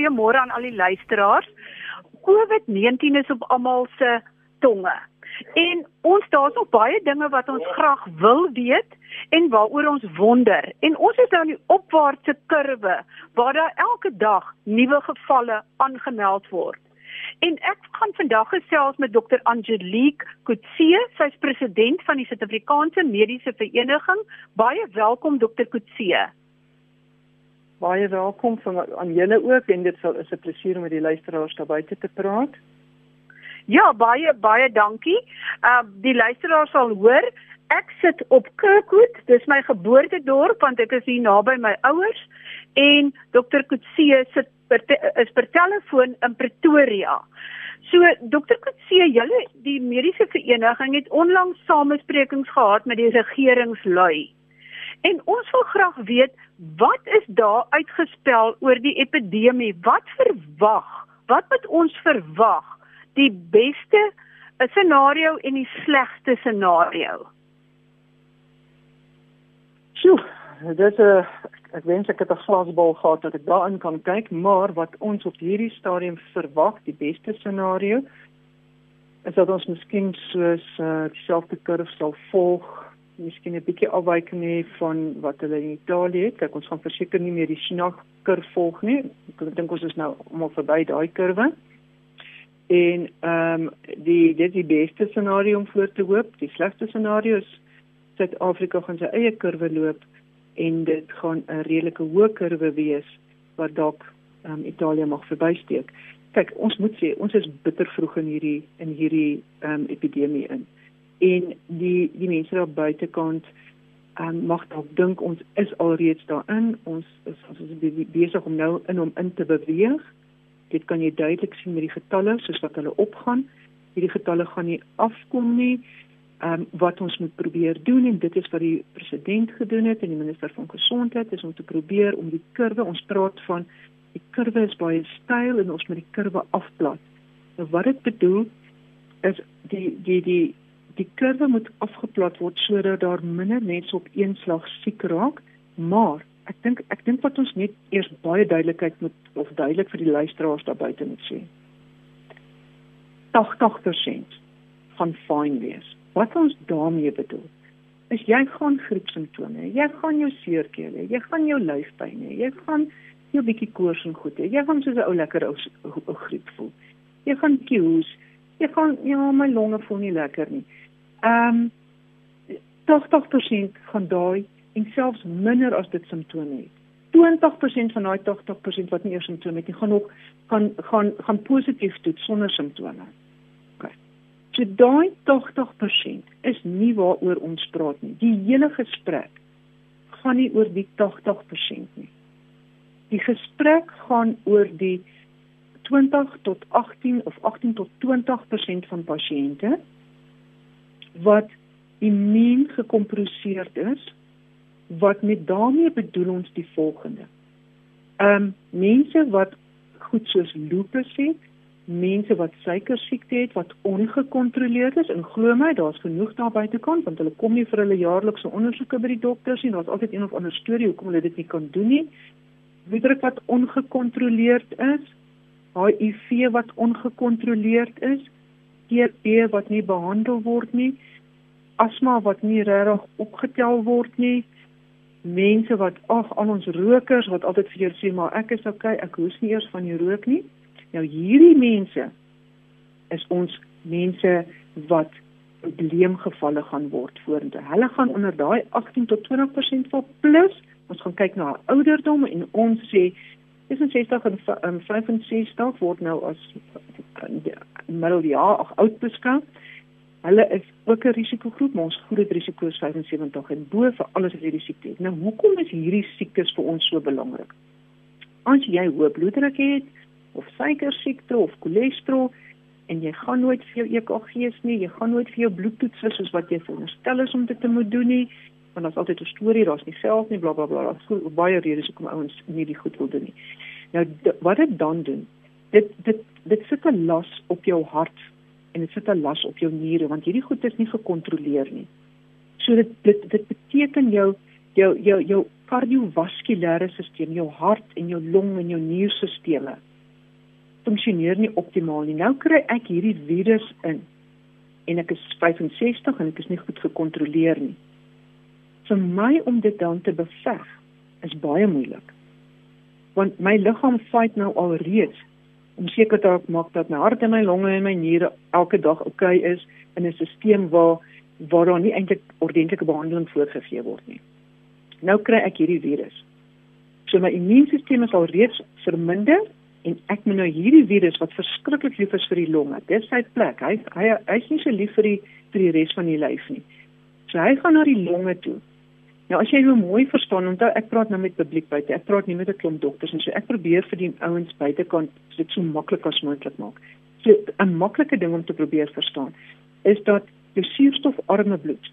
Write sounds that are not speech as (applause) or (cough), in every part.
goeiemôre aan al die luisteraars. COVID-19 is op almal se tonge. En ons daar's nog baie dinge wat ons graag wil weet en waaroor ons wonder. En ons is nou in die opwaartse kurwe waar daar elke dag nuwe gevalle aangemeld word. En ek gaan vandag gesels met dokter Angelique Kutse, sy's president van die Suid-Afrikaanse Mediese Vereniging. Baie welkom dokter Kutse baie welkom van aan julle ook en dit sal is 'n plesier om met die luisteraars daar buite te praat. Ja, baie baie dankie. Uh die luisteraars sal hoor ek sit op Kirkwood, dis my geboortedorp want ek is hier naby my ouers en dokter Kutse sit per is per telefoon in Pretoria. So dokter Kutse, julle die mediese vereniging het onlangs samesprekings gehad met die regeringslui. En ons wil graag weet wat is daar uitgespel oor die epidemie? Wat verwag? Wat moet ons verwag? Die beste scenario en die slegste scenario. Sjoe, dit is 'n ek wens ek het 'n glasbal gehad dat ek daarin kan kyk, maar wat ons op hierdie stadium verwag, die beste scenario is dat ons miskien soos uh, dieselfde kurwe sal volg miskien 'n bietjie afwyking hê van wat hulle in Italië het. Kyk, ons gaan verseker nie meer die China kurwe volg nie. Ek dink ons is nou almal verby daai kurwe. En ehm um, die dit is die beste scenario om voor te hoop. Die slegste scenario is Suid-Afrika gaan sy eie kurwe loop en dit gaan 'n redelike hoë kurwe wees wat dalk ehm um, Italië mag verbysteek. Kyk, ons moet sê ons is bitter vroeg in hierdie in hierdie ehm um, epidemie in en die die mense daar buitekant um, mag dalk dink ons is alreeds daarin. Ons is ons is besig om nou in om in te beweeg. Dit kan jy duidelik sien met die getalle soos wat hulle opgaan. Hierdie getalle gaan nie afkom nie. Um, wat ons moet probeer doen en dit is wat die president gedoen het en die minister van gesondheid is om te probeer om die kurwe ons praat van die kurwe is baie styl en ons moet die kurwe afplat nou wat dit bedoel is die die die die kurwe moet afgeplat word sodat daar minder mense op een slag siek raak, maar ek dink ek dink wat ons net eers baie duidelikheid moet of duidelik vir die luisteraars daar buite moet sê. 80% van fyn wees. Wat ons daarmee bedoel is jy gaan griepsimptome, jy gaan jou seerkeel jy gaan jou lyfpyn jy gaan jou bietjie koors en goed hê. Jy gaan soos 'n ou lekker ou, ou griep voel. Jy gaan kies, jy gaan ja, my longe voel nie lekker nie. Ehm um, 80% van daai en selfs minder as dit simptome het. 20% van daai 80% wat nie eers simptome het nie, gaan ook gaan gaan gaan positief toet sonder simptome. OK. So daai 80% is nie waaroor ons praat nie. Die hele gesprek gaan nie oor die 80% nie. Die gesprek gaan oor die 20 tot 18 of 18 tot 20% van pasiënte wat immuun gekompresseerd is wat met daarmee bedoel ons die volgende. Ehm um, mense wat goed soos lupus het, mense wat suikersiekte het wat ongekontroleerd is en glo my daar's genoeg daar buitekant want hulle kom nie vir hulle jaarlikse ondersoeke by die dokters nie, daar's altyd een of ander storie hoekom hulle dit nie kan doen nie. Witdruk wat ongekontroleerd is, HIV wat ongekontroleerd is, TB wat nie behandel word nie, asma wat nie regtig opgetel word nie. Mense wat ag al ons rokers wat altyd vir jou sê maar ek is okay, ek hoes nie eers van die rook nie. Nou hierdie mense is ons mense wat probleemgevalle gaan word vorentoe. Hulle gaan onder daai 18 tot 20% val plus ons gaan kyk na ouderdom en ons sê 66 en 65 word nou as middeljaar of oud beskou. Hulle is ook 'n risikogroep, maar ons groot risiko is 75 en bo vir alles is hierdie siekte. Nou hoekom is hierdie siektes vir ons so belangrik? As jy hoë bloeddruk het of suiker siekte of cholesterol en jy gaan nooit vir jou EKG's nie, jy gaan nooit vir jou bloedtoets soos wat jy veronderstel is om dit te moet doen nie, want daar's altyd 'n storie, daar's nie geld nie, bla bla bla. Daar's baie redes hoekom ouens nie die goed wil doen nie. Nou wat dit dan doen, dit dit dit sit 'n las op jou hart en dit sit 'n las op jou niere want hierdie goed is nie gekontroleer nie. So dit dit dit beteken jou jou jou jou kardiovaskulêre stelsel, jou hart en jou long en jou nierstelsels funksioneer nie optimaal nie. Nou kry ek hierdie virus in en ek is 65 en ek is nie goed gekontroleer nie. Vir my om dit dan te beveg is baie moeilik. Want my liggaam fight nou alreeds om seker te maak dat my hart en my longe en my niere elke dag oukei okay is in 'n stelsel waar waar daar nie eintlik ordentlike behandeling voorgegee word nie. Nou kry ek hierdie virus. So my immuunstelsel is al reeds verminder en ek moet nou hierdie virus wat verskriklik lief is vir die longe. Dis sy plek. Hy hy hy's nie so lief vir die vir die res van die lyf nie. So hy gaan na die longe toe. Nou as jy nou mooi verstaan, onthou ek praat nou met publiek buite. Ek praat nie met 'n klomp dokters nie. So ek probeer vir die ouens buitekant dit so maklik as moontlik maak. So 'n maklike ding om te probeer verstaan is dat jou suurstofarme bloed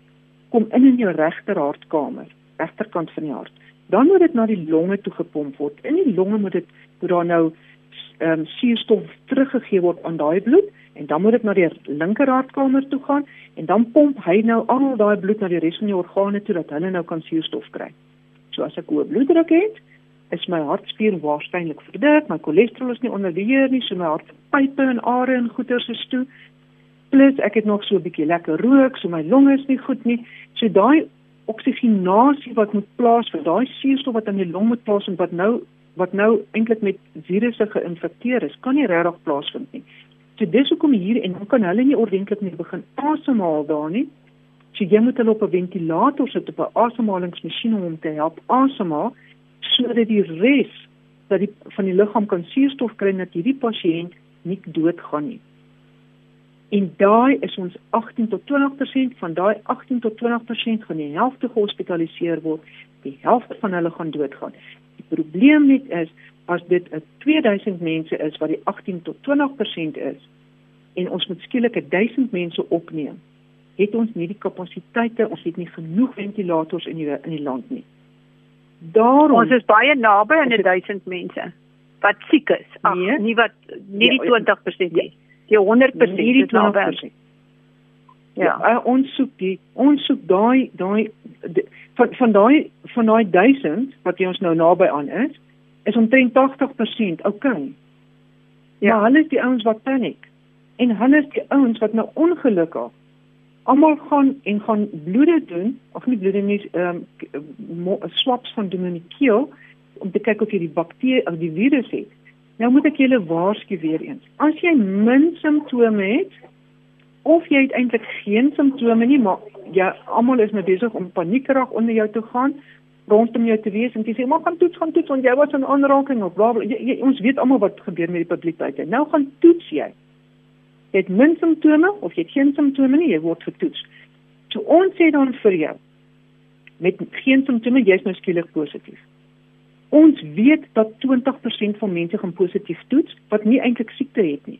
kom in in jou regter hartkamer, regterkant van die hart. Dan moet dit na die longe toe gepomp word. In die longe moet dit moet daar nou ehm um, suurstof teruggegee word aan daai bloed en dan moet dit na die linker hartkamer toe gaan en dan pomp hy nou al daai bloed na die res van die organe toe dat hulle nou kan suurstof kry. So as ek hoë bloeddruk het, is my hartspier waarskynlik verdik, my cholesterol is nie onder beheer nie, so my hartpype en are en goeters is toe. Plus ek het nog so 'n bietjie lekker rook, so my longe is nie goed nie. So daai oksigenasie wat moet plaasvind, daai suurstof wat in die long moet plaasvind wat nou wat nou eintlik met virusse geïnfekteer is, kan nie regtig plaasvind nie. So dis hoekom hier en dan kan hulle nie ordentlik meer begin asemhaal daar nie. So jy moet hulle op 'n ventilator sit op 'n asemhalingsmasjien om te help asemhaal sodat die res dat die van die liggaam kan suurstof kry dat hierdie pasiënt nie doodgaan nie. En daai is ons 18 tot 20% van daai 18 tot 20% gaan die helfte gehospitaliseer word, die helfte van hulle gaan doodgaan probleem net is as dit 'n 2000 mense is wat die 18 tot 20% is en ons moet skielik 1000 mense opneem, het ons nie die kapasiteite, ons het nie genoeg ventilators in die in die land nie. Daarom ons is baie naby aan 1000 mense wat siek is. Ag, nee, nie wat nie die 20% nie. Die 100% nie die 20%. Ja, ja ons soek die ons soek daai daai van van daai van daai 1000 wat jy ons nou naby aan is, is omtrent 80% okay. Ja, maar hulle is die ouens wat paniek. En hulle is die ouens wat nou ongelukkig almal gaan en gaan bloede doen, of nie bloede nie, ehm um, swaps van doen in die keel om te kyk of jy die bakterie of die virus het. Nou moet ek julle waarsku weer eens. As jy min simptome het, of jy het eintlik geen simptome nie, maar ja, almal is nou besig om paniekerig onder jou te gaan rondom jou te wees en jy sê maar gaan toets gaan toets want jy was 'n aanraking of bla bla jy, jy, ons weet almal wat gebeur met die publiek buite. Nou gaan toets jy. Jy het min simptome of jy het geen simptome nie, jy word getoets. So ons sê dan vir jou met geen simptome jy's nou skielik positief. Ons weet dat 20% van mense gaan positief toets wat nie eintlik siekte het nie.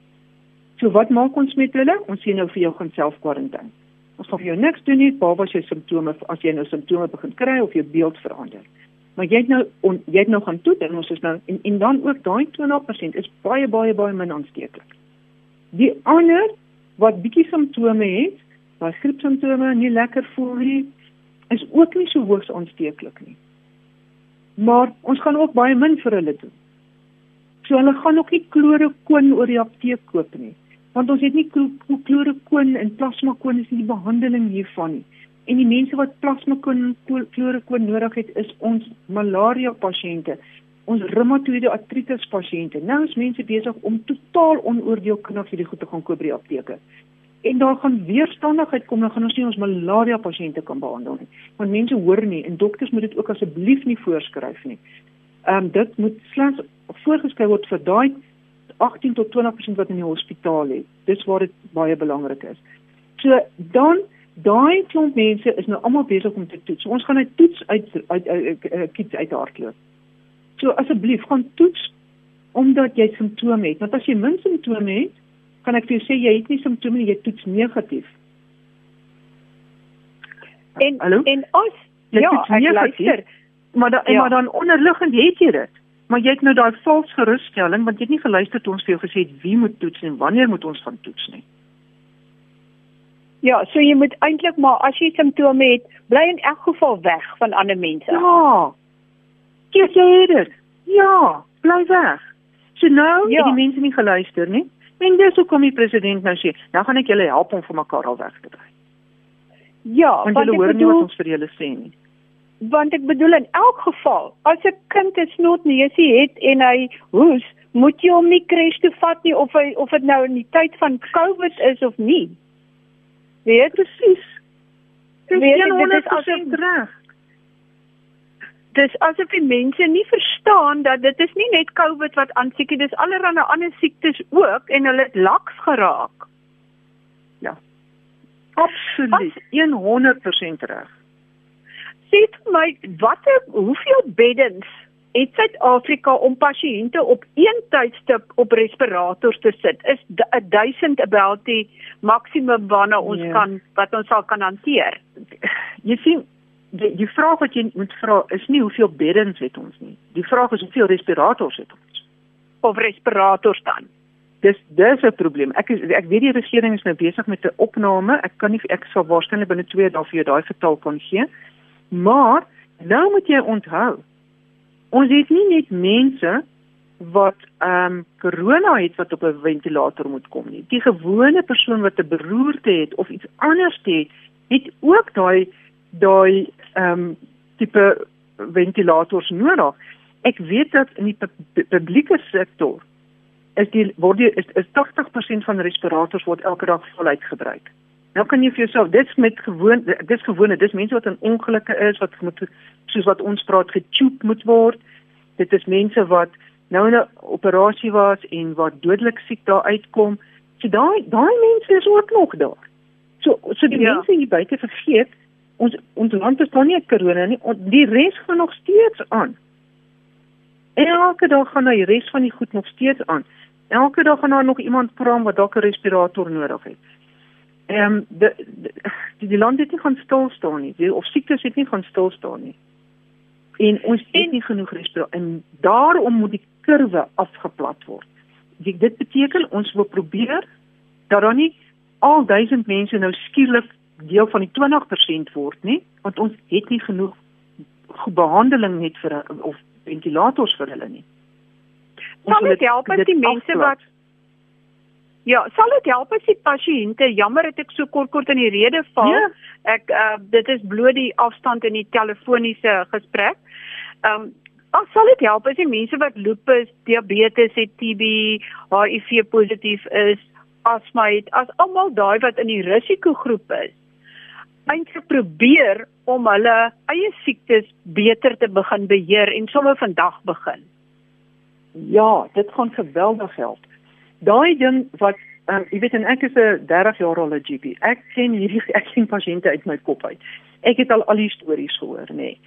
So wat maak ons met hulle? Ons sê nou vir jou gaan self kwarantyne. Ons vir jou niks doen nie, as jy simptome as jy nou simptome begin kry of jou beeld verander. Maar jy het nou on, jy het nou gaan toet en ons is nou en, en dan ook daai 20% is baie baie baie min aansteeklik. Die ander wat bietjie simptome het, maar griepsimptome nie lekker voel nie, is ook nie so hoogs aansteeklik nie. Maar ons gaan ook baie min vir hulle doen. So hulle gaan ook nie klorokoon oor die apteek koop nie want ons het nie klorokoon en plasmakoon is nie die behandeling hiervan nie. En die mense wat plasmakoon en klorokoon nodig het is ons malaria pasiënte, ons reumatoïde artritis pasiënte. Nou is mense besig om totaal onoordeelkundig hierdie goed te gaan koop by die apteke. En daar gaan weerstandigheid kom, dan gaan ons nie ons malaria pasiënte kan behandel nie. Want mense hoor nie en dokters moet dit ook asseblief nie voorskryf nie. Ehm um, dit moet slegs voorgeskryf word vir daai 18 tot 20% wat in die hospitaal lê. Dis waar dit baie belangrik is. So dan daai klomp mense is nou almal besig om te toets. So, ons gaan 'n toets uit uit kits uit hardloop. So asseblief gaan toets omdat jy simptome het. Want as jy min simptome het, kan ek vir jou sê jy het nie simptome nie, jy toets negatief. En Hallo? en as ja, ek luister. Maar dan ja. maar dan onderliggend het jy dit. Maar jy het nou daai vals gerusstelling want jy het nie geluister toe ons vir jou gesê het wie moet toets en wanneer moet ons van toets nie. Ja, so jy moet eintlik maar as jy simptome het, bly in elk geval weg van ander mense. Ja. Vergeet jy dit? Ja, bly weg. So nou Ja. het die mense nie geluister nie. En dis hoekom die president nou sê, nou gaan ek julle help om vir mekaar al weg te kry. Ja, Want ek hoor nie wat bedoel ons vir julle sê nie. Want ek bedoel in elk geval, as 'n kind 'n snotneusie het en hy hoes, moet jy hom nie kres toe vat nie of hy of dit nou in die tyd van COVID is of nie. Weet Presies. Weet jy, dit is 100% reg. dis asof die mense nie verstaan dat dit is nie net COVID wat aansiek nie, dis allerlei ander siektes ook en hulle het laks geraak. Absoluut. 100% reg. Sê vir my, watter hoeveel beddens het Suid-Afrika om pasiënte op een tydstip op respirators te sit? Is d- 1000 about die maksimum waarna ons Ja. kan wat ons sal kan hanteer? Jy sien, die, die vraag wat jy moet vra is nie hoeveel beddens het ons nie. Die vraag is hoeveel respirators het ons. Of respirators dan? Dis dis 'n probleem. Ek is ek weet die regering is nou besig met 'n opname. Ek kan nie ek sal waarskynlik binne 2 dae vir jou daai getal kan gee. Maar nou moet jy onthou. Ons het nie net mense wat ehm um, corona het wat op 'n ventilator moet kom nie. Die gewone persoon wat 'n beroerte het of iets anders het, het ook daai daai ehm um, tipe ventilators nodig. Ek weet dat in die pu publieke sektor is die word die, is, is 80% van respirators word elke dag voluit gebruik. Nou kan jy vir jouself dis met gewoon dis gewone dis mense wat in ongelukke is wat moet soos wat ons praat getube moet word. Dit is mense wat nou in 'n operasie was en wat dodelik siek daar uitkom. So daai daai mense is ook nog daar. So so die Ja. mense hier buite vergeet ons ons land dan nie corona nie. Die res gaan nog steeds aan. Elke dag gaan die res van die goed nog steeds aan. Elke dag gaan daar nog iemand praat wat dalk 'n respirator nodig het. Ehm um, die, die die land het nie gaan stil staan nie. Die, of siektes het nie gaan stil staan nie. En ons het nie genoeg respirator en daarom moet die kurwe afgeplat word. Dit dit beteken ons wil probeer dat daar nie al duisend mense nou skielik deel van die 20% word nie, want ons het nie genoeg behandeling net vir of ventilators vir hulle nie. Sal wil dit help as die mense afplat. wat Ja, sal dit help as die pasiënte, jammer dat ek so kort kort in die rede val. Ja. Ek uh dit is bloot die afstand in die telefoniese gesprek. Ehm um, Ag sal dit help as die mense wat lupus, diabetes het, TB, HIV positief is, asma het, as almal daai wat in die risikogroep is, eintlik probeer om hulle eie siektes beter te begin beheer en sommer vandag begin. Ja, dit gaan geweldig help. Daai ding wat um, jy weet en ek is 'n 30 jaar al 'n GP. Ek ken hierdie (laughs) ek ken pasiënte uit my kop uit. Ek het al al die stories gehoor, nê. Nee.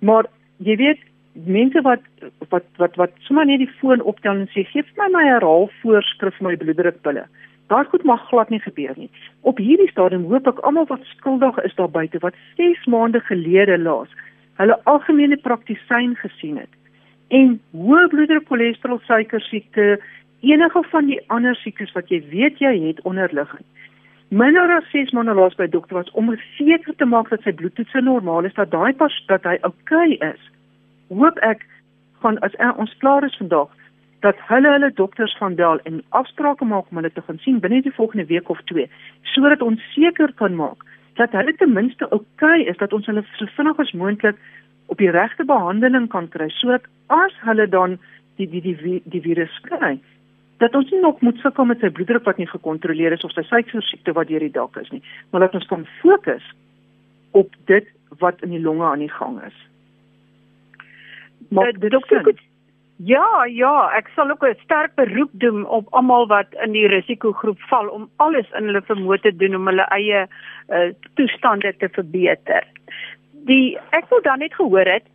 Maar jy weet mense wat wat wat wat sommer net die foon optel en sê gee vir my my herhaal voorskrif vir my bloeddrukpille. Daai goed mag glad nie gebeur nie. Op hierdie stadium hoop ek almal wat skuldig is daar buite wat 6 maande gelede laas hulle algemene praktisyn gesien het en hoë bloeddruk, cholesterol, suiker siekte, enige van die ander siektes wat jy weet jy het onderliggend. Minder as 6 maande laas by dokter was om seker te maak dat sy bloedtoetse normaal is, dat daai pas dat hy oukei okay is. Hoop ek gaan as uh, ons klaar is vandag dat hulle hulle dokters gaan bel en afsprake maak om hulle te gaan sien binne die volgende week of twee sodat ons seker kan maak dat hulle ten minste oukei okay is dat ons hulle so vinnig as moontlik op die regte behandeling kan kry sodat as hulle dan die die die, die virus kry dat ons nie nog moet sukkel met sy bloeddruk wat nie gekontroleer is of sy suikersiekte wat deur die dak is nie maar dat ons kan fokus op dit wat in die longe aan die gang is. Maar dit dokter? Koets, Ja, ja, ek sal ook 'n sterk beroep doen op almal wat in die risikogroep val om alles in hulle vermoë te doen om hulle eie uh, toestande te verbeter. Die ek wil dan net gehoor het,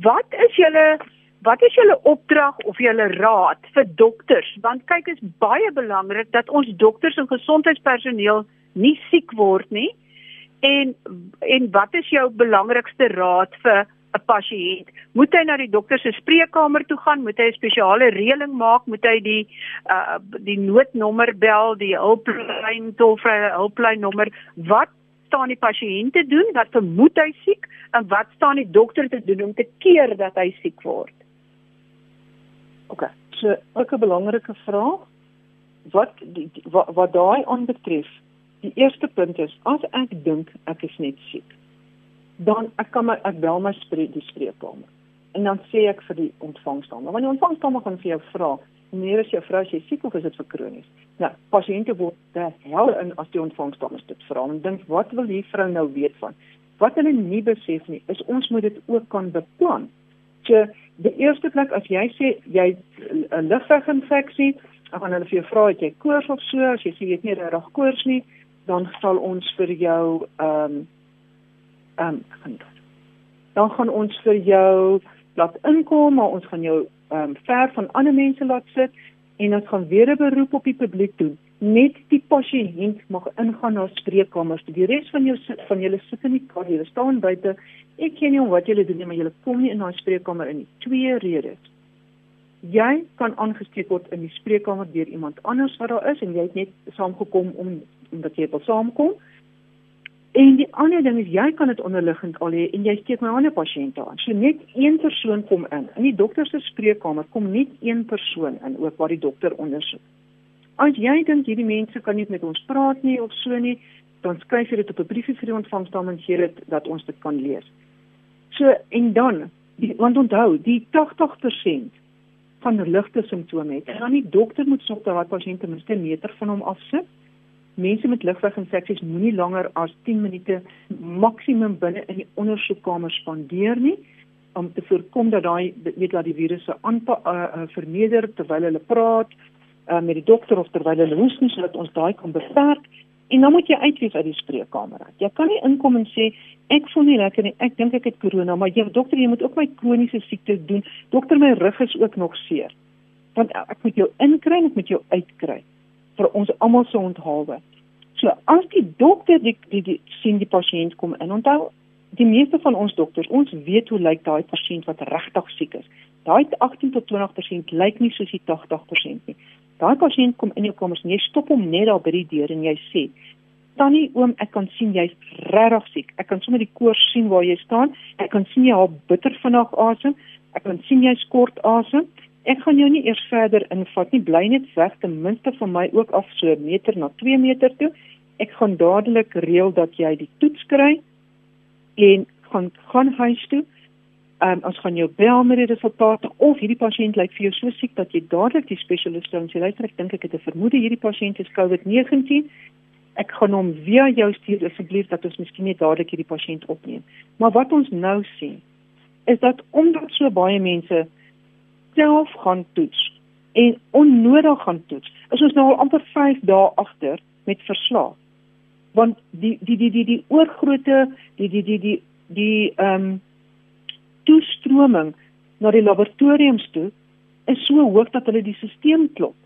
wat is julle wat is julle opdrag of julle raad vir dokters? Want kyk, is baie belangrik dat ons dokters en gesondheidspersoneel nie siek word nie. En en wat is jou belangrikste raad vir 'n pasiënt? Moet hy na die dokter se spreekkamer toe gaan? Moet hy 'n spesiale reëling maak? Moet hy die uh die noodnommer bel, die hulplyn tolvrye hulplyn nommer? Wat staan die pasiënte doen? Wat vermoed hy siek? en wat staan die dokter te doen om te keer dat hy siek word? OK. So, ook 'n belangrike vraag. Wat die, wat, wat daai aanbetref, die eerste punt is as ek dink ek is net siek, dan ek kan my ek bel my spreek die spreekkamer. En dan sê ek vir die ontvangskamer, want die ontvangskamer gaan vir jou vra, meneer is jou vrou jy siek of is dit vir kronies? Nou, pasiënte word te hel in as die ontvangskamer dit vra en dink wat wil die vrou nou weet van? Wat hulle nie besef nie, is ons moet dit ook kan beplan. So, die eerste plek as jy sê jy 'n lugweginfeksie, dan gaan hulle vir jou vra het jy koors of so, as jy sê jy het nie regtig koors nie, dan sal ons vir jou ehm um, ehm um, dan gaan ons vir jou laat inkom, maar ons gaan jou ehm um, ver van ander mense laat sit en ons gaan weer 'n beroep op die publiek doen. Net die pasiënt mag ingaan na spreekkamers. Die res van jou van julle sit in die kar, julle staan buite. Ek ken nie wat julle doen nie, maar julle kom nie in daai spreekkamer in nie. Twee redes. Jy kan aangesteek word in die spreekkamer deur iemand anders wat daar is en jy het net saamgekom om omdat jy wil saamkom. En die ander ding is jy kan dit onderliggend al hê en jy steek my ander pasiënte aan. So net een persoon kom in. In die dokter se spreekkamer kom net een persoon in ook waar die dokter ondersoek. As jy dink hierdie mense kan nie met ons praat nie of so nie, dan skryf jy dit op 'n briefie vir die ontvangsdame en gee dit dat ons dit kan lees. So en dan, die, want onthou, die 80% van ligte simptome het. En dan die dokter moet sorg dat daai pasiënt ten minste 'n meter van hom afsit mense met ligweginfeksies moenie langer as 10 minute maksimum binne in die ondersoekkamer spandeer nie om te voorkom dat daai weet dat die virusse aan uh, uh, vermeerder terwyl hulle praat uh, met die dokter of terwyl hulle hoes nie sodat ons daai kan beperk en dan moet jy uitwees uit die spreekkamer. Jy kan nie inkom en sê ek voel nie lekker nie. Ek dink ek het korona, maar jy dokter, jy moet ook my kroniese siektes doen. Dokter, my rug is ook nog seer. Want ek moet jou inkry en ek moet jou uitkry vir ons almal se onthaalwe. So as die dokter die die, die sien die pasiënt kom in onthou die meeste van ons dokters ons weet hoe lyk daai pasiënt wat regtig siek is. Daai 18 tot 20% lyk nie soos die 80% nie. Daai pasiënt kom in jou kamer en jy stop hom net daar by die deur en jy sê Tannie oom, ek kan sien jy's regtig siek. Ek kan sommer die koors sien waar jy staan. Ek kan sien jy haal bitter vinnig asem. Ek kan sien jy skort asem. Ek gaan jou nie eers verder invat nie. Bly net weg ten minste van my ook af so 'n meter na 2 meter toe. Ek gaan dadelik reël dat jy die toets kry en gaan gaan huis toe. Um, ons gaan jou bel met die resultate of hierdie pasiënt lyk vir jou so siek dat jy dadelik die spesialis sou sê luister ek dink ek het 'n vermoede hierdie pasiënt is COVID-19. Ek gaan hom via jou stuur asseblief dat ons miskien net dadelik hierdie pasiënt opneem. Maar wat ons nou sien is dat omdat so baie mense self gaan toets en onnodig gaan toets. Is ons nou al amper 5 dae agter met verslae. Want die die die die die oorgrootte die die die die die ehm um, toestroming na die laboratoriums toe is so hoog dat hulle die stelsel klop.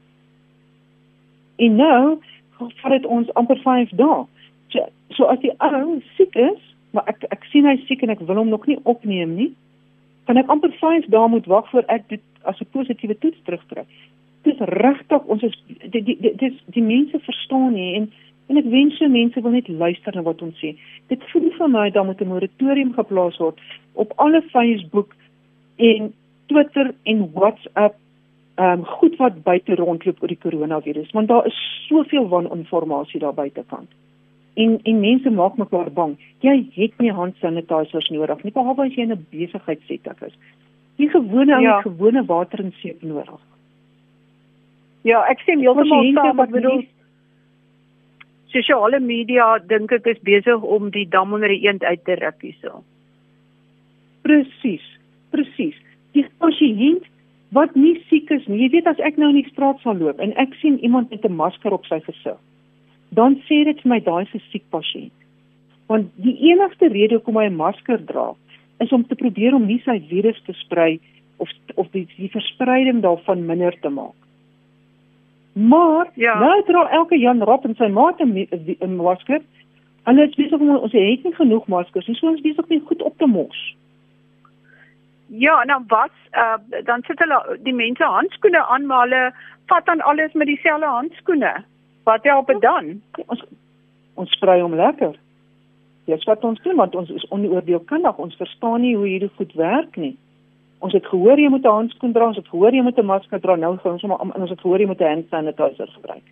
En nou vat dit ons amper 5 dae. So, so as die ou siek is, maar ek ek sien hy siek en ek wil hom nog nie opneem nie, kan ek amper 5 dae moet wag voor ek dit as 'n positiewe toets terugtrek. Dit is regtig ons is die die die, die, die mense verstaan nie en en ek wens se mense wil net luister na wat ons sê. Dit voel vir my dan moet 'n moratorium geplaas word op alle Facebook en Twitter en WhatsApp ehm um, goed wat buite rondloop oor die koronavirus want daar is soveel waninformasie daar buitekant. En en mense maak mekaar bang. Jy het nie handsanitizers nodig nie behalwe as jy in 'n besigheidsetting is. Die gewone ja. gewone water en seep nodig. Ja, ek sê heeltemal saam, ek bedoel sosiale media dink ek is besig om die dam onder die eend uit te ruk hierso. Presies. Presies. Die pasiënt wat nie siek is nie. Jy weet as ek nou in die straat sal loop en ek sien iemand met 'n masker op sy gesig, dan sê dit vir my daai is 'n siek pasiënt. Want die enigste rede hoekom hy 'n masker dra, is om te probeer om nie sy virus te sprei of of die die verspreiding daarvan minder te maak. Maar ja. nou dra elke Jan Rap en sy maat 'n masker. Hulle is besig om ons het nie genoeg maskers nie, so ons besig om goed op te mos. Ja, nou wat uh, dan sit hulle die mense handskoene aan, maar hulle vat dan alles met dieselfde handskoene. Wat help dit dan? Ons ons sprei hom lekker. Dis wat ons doen want ons is onoordeelkundig. Ons verstaan nie hoe hierdie goed werk nie. Ons het gehoor jy moet 'n handskoen dra, ons het gehoor jy moet 'n masker dra. Nou gaan ons maar ons het gehoor jy moet 'n hand sanitizer gebruik.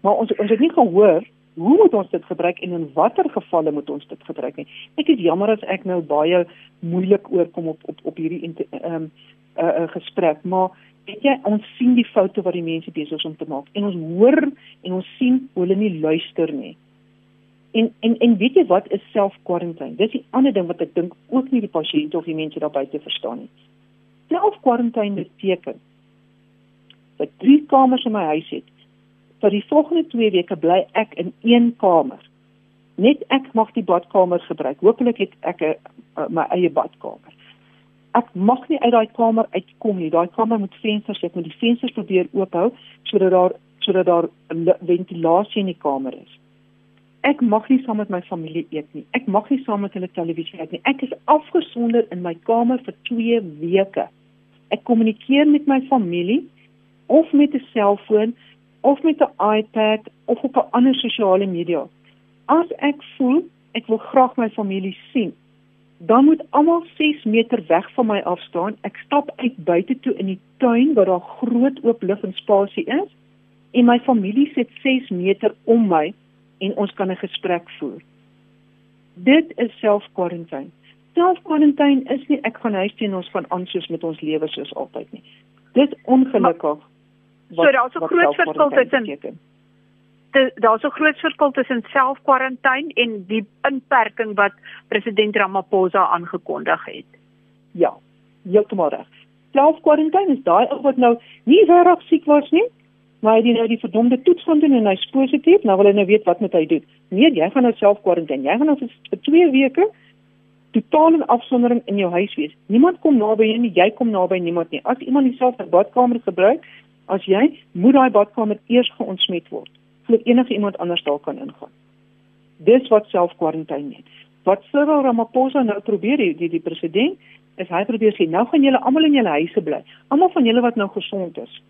Maar ons ons het nie gehoor hoe moet ons dit gebruik en in watter gevalle moet ons dit gebruik nie. Ek is jammer as ek nou baie moeilik oorkom op op op hierdie ehm um, 'n uh, uh, gesprek, maar weet jy ons sien die foute wat die mense besig is om te maak en ons hoor en ons sien hoe hulle nie luister nie. En en en weet jy wat is self-quarantine? Dis die ander ding wat ek dink ook nie die pasiënte of die mense daar buite verstaan nie. Self-quarantine beteken dat drie kamers in my huis het. Vir die volgende 2 weke bly ek in een kamer. Net ek mag die badkamer gebruik. Hoopelik het ek 'n uh, my eie badkamer. Ek mag nie uit daai kamer uitkom nie. Daai kamer moet vensters hê. Moet die vensters probeer oophou sodat daar sodat daar ventilasie in die kamer is. Ek mag nie saam met my familie eet nie. Ek mag nie saam met hulle televisie kyk nie. Ek is afgesonder in my kamer vir 2 weke. Ek kommunikeer met my familie of met 'n selfoon of met 'n iPad of op 'n ander sosiale media. As ek voel ek wil graag my familie sien, dan moet almal 6 meter weg van my af staan. Ek stap uit buite toe in die tuin waar daar groot oop lug en spasie is en my familie sit 6 meter om my en ons kan 'n gesprek voer. Dit is self-quarantine self-quarantine is nie ek gaan huis toe en ons gaan aan soos met ons lewe soos altyd nie. Dit ongelukkig. So daar's 'n groot verskil tussen daar's 'n groot verskil tussen self-quarantine en die inperking wat president Ramaphosa aangekondig het. Ja, heeltemal reg. Self-quarantine is daai ou wat nou nie regtig siek was nie, maar hy het nou die verdomde toets gaan doen en hy's positief, nou wil hy nou weet wat moet hy doen. Nee, jy gaan nou self-quarantine. Jy gaan nou vir 2 weke totaal in afsondering in jou huis wees. Niemand kom naby jou nie, jy kom naby niemand nie. As iemand dieselfde badkamer gebruik as jy, moet daai badkamer eers geontsmet word voordat enige iemand anders daar kan ingaan. Dis wat self-quarantine is. Wat Cyril Ramaphosa nou probeer die die, die president is hy probeer sê nou gaan julle almal in julle huise bly. Almal van julle wat nou gesond is.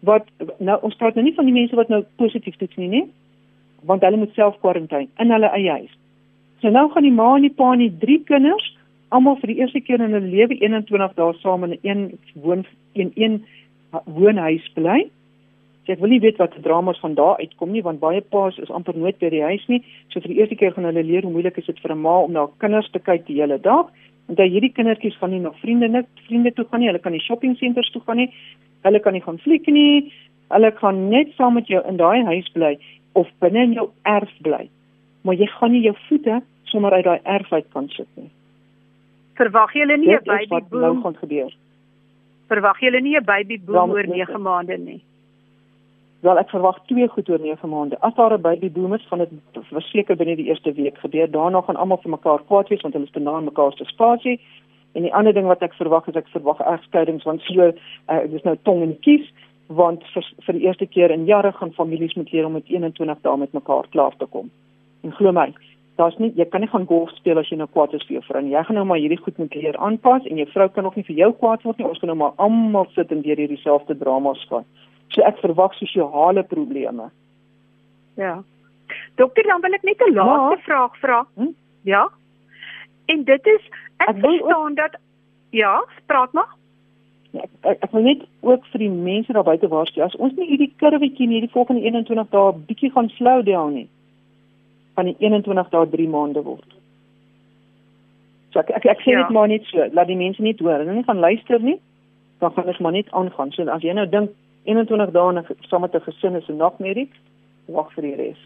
Wat nou ons praat nou nie van die mense wat nou positief toets nie, nie, want hulle moet self-quarantine in hulle eie huis. So nou gaan die ma en die pa en die drie kinders almal vir die eerste keer in hulle lewe 21 dae saam in 'n een woon in een woonhuis bly. So ek wil nie weet wat die dramas van daar uitkom nie want baie pa's is amper nooit by die huis nie. So vir die eerste keer gaan hulle leer hoe moeilik is dit vir 'n ma om na kinders te kyk die hele dag. Want daai hierdie kindertjies gaan nie na vriende net vriende toe gaan nie, hulle kan nie shopping centers toe gaan nie. Hulle kan nie gaan fliek nie. Hulle kan net saam met jou in daai huis bly of binne in jou erf bly maar jy gaan nie jou voete sommer uit daai erf uit kan sit nie. Verwag jy nie 'n baby boom nou gaan gebeur? Verwag jy nie 'n baby boom oor 9 maande nie? Wel ek verwag twee goed oor 9 maande. As daar 'n baby boom is, gaan dit verseker binne die eerste week gebeur. Daarna gaan almal vir mekaar kwaad wees want hulle is benaan mekaar se spasie. En die ander ding wat ek verwag is ek verwag egskeidings want so uh, dis nou tong en kies want vir, vir die eerste keer in jare gaan families moet leer om met 21 dae met mekaar klaar te kom. En glo my, daar's nie jy kan nie gaan golf speel as jy nou kwaad is vir jou vrou nie. Jy gaan nou maar hierdie goed moet leer aanpas en jou vrou kan ook nie vir jou kwaad word nie. Ons gaan nou maar almal sit en deur hierdie selfde dramas gaan. So ek verwag sosiale probleme. Ja. Dokter, dan wil ek net 'n laaste ja. vraag vra. Hm? Ja. En dit is ek, ek verstaan dat ja, praat maar. Ja, ek, ek wil net ook vir die mense daar buite waarsku as ons nie hierdie kurwetjie in hierdie volgende 21 dae bietjie gaan slow down nie van die 21 dae 3 maande word. So ek ek, ek sê ja. dit maar net so, laat die mense nie hoor, hulle nie gaan luister nie. Dan gaan dit maar net aangaan. So as jy nou dink 21 dae en saam met 'n gesin is 'n nagmerrie, wag vir die res.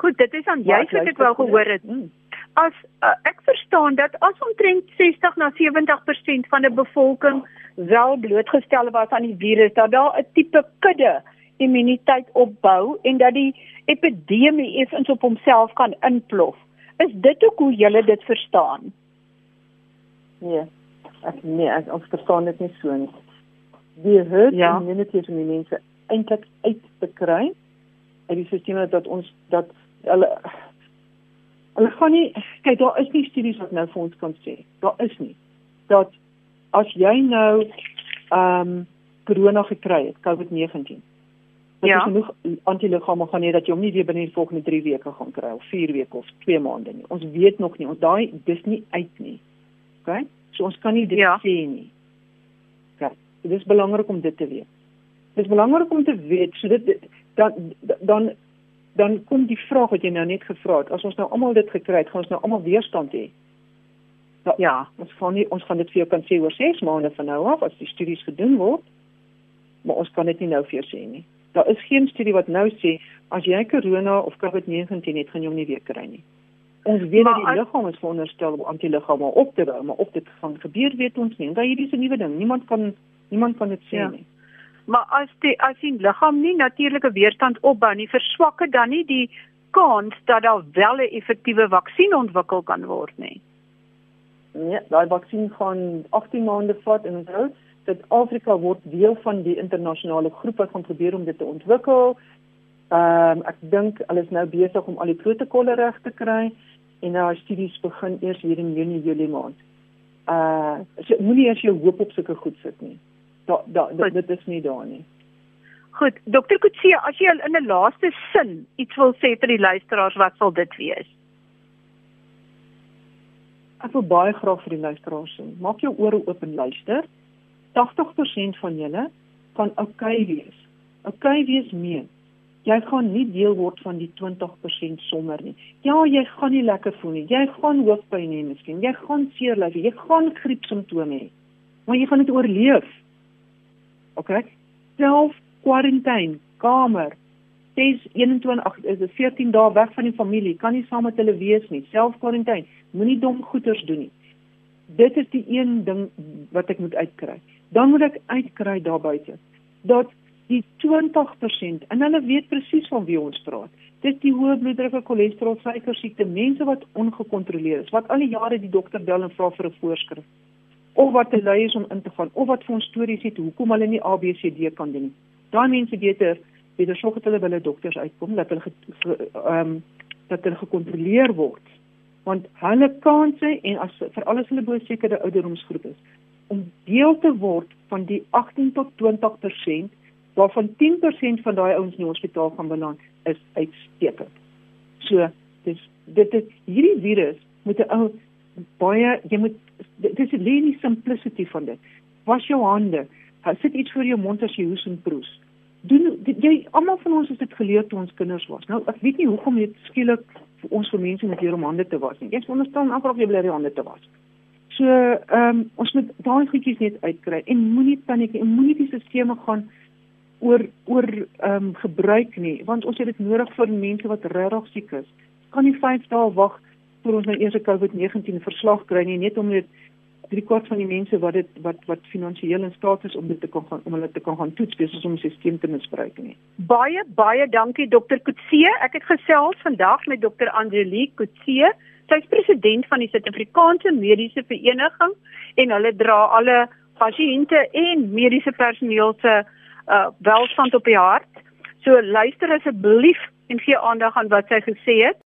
Goed, dit is aan jy wat ek wel gehoor het. Hmm. As uh, ek verstaan dat as omtrent 60 na 70% van die bevolking wel blootgestel was aan die virus, dat daar 'n tipe kudde immuniteit opbou en dat die epidemie effens op homself kan inplof. Is dit ook hoe julle dit verstaan? Nee. Ek nee, ek ons verstaan dit nie so nie. Die herd ja. immunity is om die mense eintlik uit te kry uit die stelsel dat ons dat hulle hulle gaan nie kyk daar is nie studies wat nou vir ons kan sê. Daar is nie dat as jy nou ehm um, corona gekry het, COVID-19 Dat ja. jy genoeg antiliggame gaan hê dat jy hom nie weer binne die volgende 3 weke gaan kry of 4 weke of 2 maande nie. Ons weet nog nie. Ons daai dis nie uit nie. OK? So ons kan nie dit ja. sê nie. OK. Dit is belangrik om dit te weet. Dit is belangrik om te weet so dit dan dan dan kom die vraag wat jy nou net gevra het. As ons nou almal dit gekry het, gaan ons nou almal weerstand hê. Da, ja, ons gaan nie ons gaan dit vir jou kan sê oor 6 maande van nou af as die studies gedoen word. Maar ons kan dit nie nou vir jou sê nie. Daar is geen studie wat nou sê as jy corona of COVID-19 het, gaan jy hom nie weer kry nie. Ons weet dat die liggaam is veronderstel om antiliggame op te bou, maar of dit gaan gebeur weet ons nie. Want hierdie is 'n nuwe ding. Niemand kan niemand kan dit sê ja. nie. Maar as die as die liggaam nie natuurlike weerstand opbou nie, verswak dit dan nie die kans dat daar wel 'n effektiewe vaksin ontwikkel kan word nie. Ja, daai vaksin gaan 18 maande vat en onthou dat Afrika word deel van die internasionale groep wat gaan probeer om dit te ontwikkel. Ehm um, ek dink hulle is nou besig om al die protokolle reg te kry en nou studies begin eers hier in Junie Julie maand. Uh so moenie as jy hoop op sulke goed sit nie. Da, da dit, dit is nie daar nie. Goed, dokter Kutsie, as jy in 'n laaste sin iets wil sê vir die luisteraars, wat sal dit wees? Ek wil baie graag vir die luisteraars sê, maak jou ore oop en luister. 80% van julle kan okay wees. Okay wees meen jy gaan nie deel word van die 20% sommer nie. Ja, jy gaan nie lekker voel nie. Jy gaan hoofpyn hê miskien. Jy gaan seer lyf hê. Jy gaan griepsimptome hê. Maar jy gaan dit oorleef. OK? Self quarantine, kamer. Dis 21 ag is dit 14 dae weg van die familie. Kan nie saam met hulle wees nie. Self quarantine. Moenie dom goeters doen nie. Dit is die een ding wat ek moet uitkry. Dan moet ek uitkry daar buite dat die 20% en hulle weet presies van wie ons praat. Dit is die hoë bloeddruk, cholesterol, suiker siekte, mense wat ongekontroleer is, wat al die jare die dokter bel en vra vir 'n voorskrif of wat te lui is om in te gaan of wat vir ons stories het hoekom hulle nie ABCD kan doen nie. Daai mense beter beter sorg dat hulle by hulle dokters uitkom dat hulle ehm um, dat hulle gekontroleer word. Want hulle kanse en as vir alles hulle bo sekere ouderdomsgroep is om deel te word van die 18 tot 20% waarvan 10% van daai ouens in die hospitaal gaan beland, is uitstekend. So, dis dit is hierdie virus moet 'n ou baie jy moet dis die lenie simplicity van dit. Was jou hande, sit iets voor jou mond as jy hoes en proes. Doen jy almal van ons het dit geleer toe ons kinders was. Nou ek weet nie hoekom dit skielik vir ons vir mense moet leer om hande te was nie. Ek veronderstel amper of jy bly die hande te was. So, ehm um, ons moet daai goedjies net uitkry en moenie paniek en moenie die stelsels gaan oor oor ehm um, gebruik nie want ons het dit nodig vir mense wat regtig siek is. Kan nie 5 dae wag vir ons nou eers 'n COVID-19 verslag kry nie net omdat drie kwart van die mense wat dit wat wat finansiëel in staat is om dit te kan gaan om hulle te kan gaan toets besig om die stelsel te misbruik nie. Baie baie dankie dokter Kutse. Ek het gesels vandag met dokter Angelique Kutse. Sy is president van die Suid-Afrikaanse Mediese Vereniging en hulle dra alle pasiënte en mediese personeel se uh welstand op die hart. So luister asseblief en gee aandag aan wat sy gesê het.